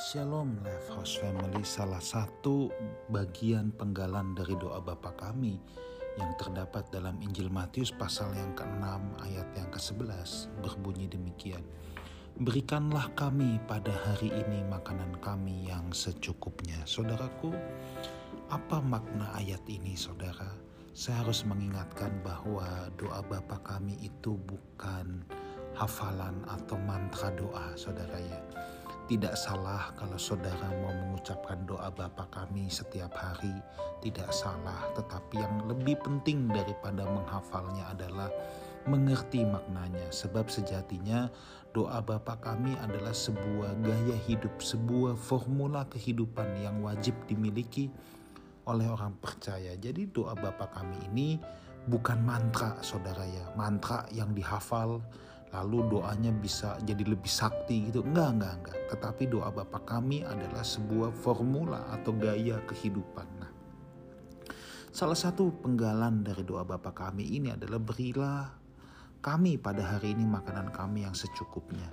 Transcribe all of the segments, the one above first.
Shalom Life House Family. Salah satu bagian penggalan dari doa Bapa kami yang terdapat dalam Injil Matius pasal yang ke-6 ayat yang ke-11 berbunyi demikian. Berikanlah kami pada hari ini makanan kami yang secukupnya. Saudaraku, apa makna ayat ini saudara? Saya harus mengingatkan bahwa doa Bapa kami itu bukan hafalan atau mantra doa saudara ya tidak salah kalau saudara mau mengucapkan doa Bapa kami setiap hari, tidak salah, tetapi yang lebih penting daripada menghafalnya adalah mengerti maknanya. Sebab sejatinya doa Bapa kami adalah sebuah gaya hidup, sebuah formula kehidupan yang wajib dimiliki oleh orang percaya. Jadi doa Bapa kami ini bukan mantra saudara ya, mantra yang dihafal lalu doanya bisa jadi lebih sakti gitu. Enggak, enggak, enggak. Tetapi doa Bapa kami adalah sebuah formula atau gaya kehidupan. Nah, salah satu penggalan dari doa Bapa kami ini adalah berilah kami pada hari ini makanan kami yang secukupnya.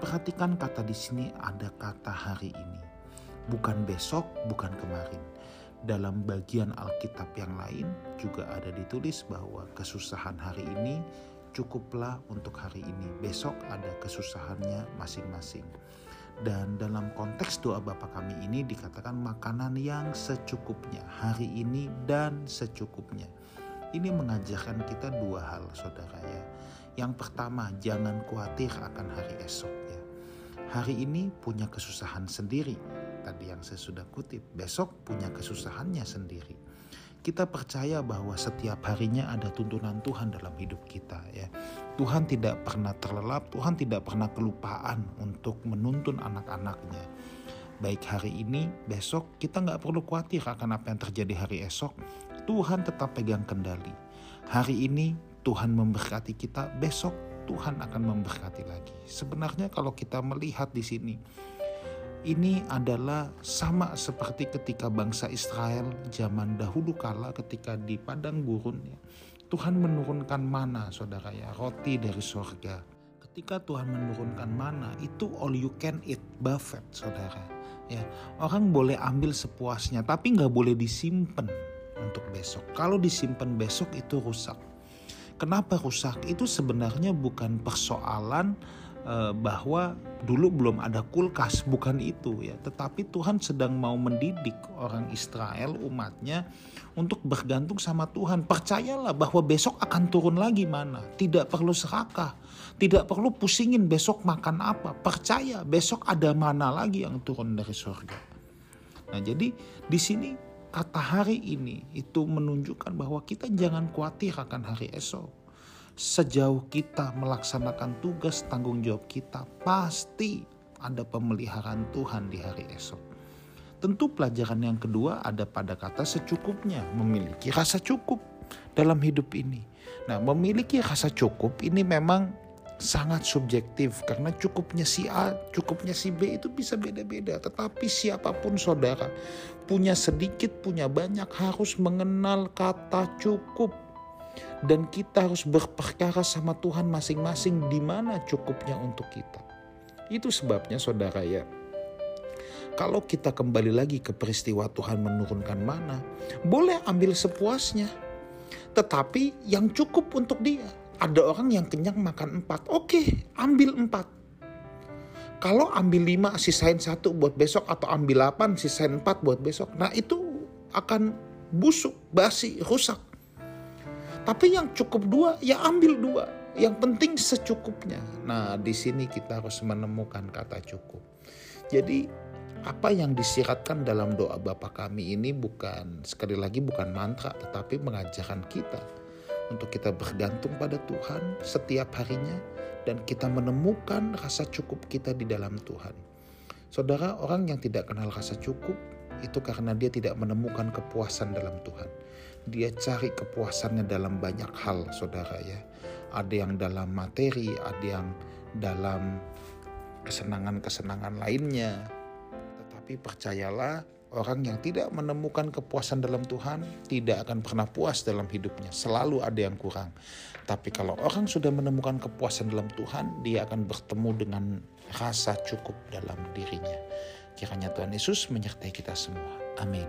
Perhatikan kata di sini ada kata hari ini. Bukan besok, bukan kemarin. Dalam bagian Alkitab yang lain juga ada ditulis bahwa kesusahan hari ini cukuplah untuk hari ini. Besok ada kesusahannya masing-masing. Dan dalam konteks doa Bapa kami ini dikatakan makanan yang secukupnya hari ini dan secukupnya. Ini mengajarkan kita dua hal saudara ya. Yang pertama jangan khawatir akan hari esok ya. Hari ini punya kesusahan sendiri. Tadi yang saya sudah kutip, besok punya kesusahannya sendiri kita percaya bahwa setiap harinya ada tuntunan Tuhan dalam hidup kita ya. Tuhan tidak pernah terlelap, Tuhan tidak pernah kelupaan untuk menuntun anak-anaknya. Baik hari ini, besok kita nggak perlu khawatir akan apa yang terjadi hari esok. Tuhan tetap pegang kendali. Hari ini Tuhan memberkati kita, besok Tuhan akan memberkati lagi. Sebenarnya kalau kita melihat di sini, ini adalah sama seperti ketika bangsa Israel zaman dahulu kala ketika di padang gurun ya. Tuhan menurunkan mana saudara ya roti dari sorga. Ketika Tuhan menurunkan mana itu all you can eat buffet saudara. Ya orang boleh ambil sepuasnya tapi nggak boleh disimpan untuk besok. Kalau disimpan besok itu rusak. Kenapa rusak? Itu sebenarnya bukan persoalan bahwa dulu belum ada kulkas bukan itu ya. Tetapi Tuhan sedang mau mendidik orang Israel umatnya untuk bergantung sama Tuhan. Percayalah bahwa besok akan turun lagi mana. Tidak perlu serakah tidak perlu pusingin besok makan apa. Percaya besok ada mana lagi yang turun dari surga. Nah jadi di sini kata hari ini itu menunjukkan bahwa kita jangan khawatir akan hari esok sejauh kita melaksanakan tugas tanggung jawab kita, pasti ada pemeliharaan Tuhan di hari esok. Tentu pelajaran yang kedua ada pada kata secukupnya, memiliki rasa cukup dalam hidup ini. Nah, memiliki rasa cukup ini memang sangat subjektif karena cukupnya si A, cukupnya si B itu bisa beda-beda. Tetapi siapa pun saudara punya sedikit, punya banyak harus mengenal kata cukup dan kita harus berperkara sama Tuhan masing-masing di mana cukupnya untuk kita. Itu sebabnya saudara ya. Kalau kita kembali lagi ke peristiwa Tuhan menurunkan mana, boleh ambil sepuasnya. Tetapi yang cukup untuk dia. Ada orang yang kenyang makan empat. Oke, ambil empat. Kalau ambil lima, sisain satu buat besok. Atau ambil delapan, sisain empat buat besok. Nah itu akan busuk, basi, rusak. Tapi yang cukup dua, ya ambil dua. Yang penting secukupnya. Nah, di sini kita harus menemukan kata cukup. Jadi, apa yang disiratkan dalam doa Bapa kami ini bukan sekali lagi bukan mantra, tetapi mengajarkan kita untuk kita bergantung pada Tuhan setiap harinya dan kita menemukan rasa cukup kita di dalam Tuhan. Saudara, orang yang tidak kenal rasa cukup itu karena dia tidak menemukan kepuasan dalam Tuhan dia cari kepuasannya dalam banyak hal saudara ya. Ada yang dalam materi ada yang dalam kesenangan-kesenangan lainnya. Tetapi percayalah orang yang tidak menemukan kepuasan dalam Tuhan tidak akan pernah puas dalam hidupnya. Selalu ada yang kurang. Tapi kalau orang sudah menemukan kepuasan dalam Tuhan dia akan bertemu dengan rasa cukup dalam dirinya. Kiranya Tuhan Yesus menyertai kita semua. Amin.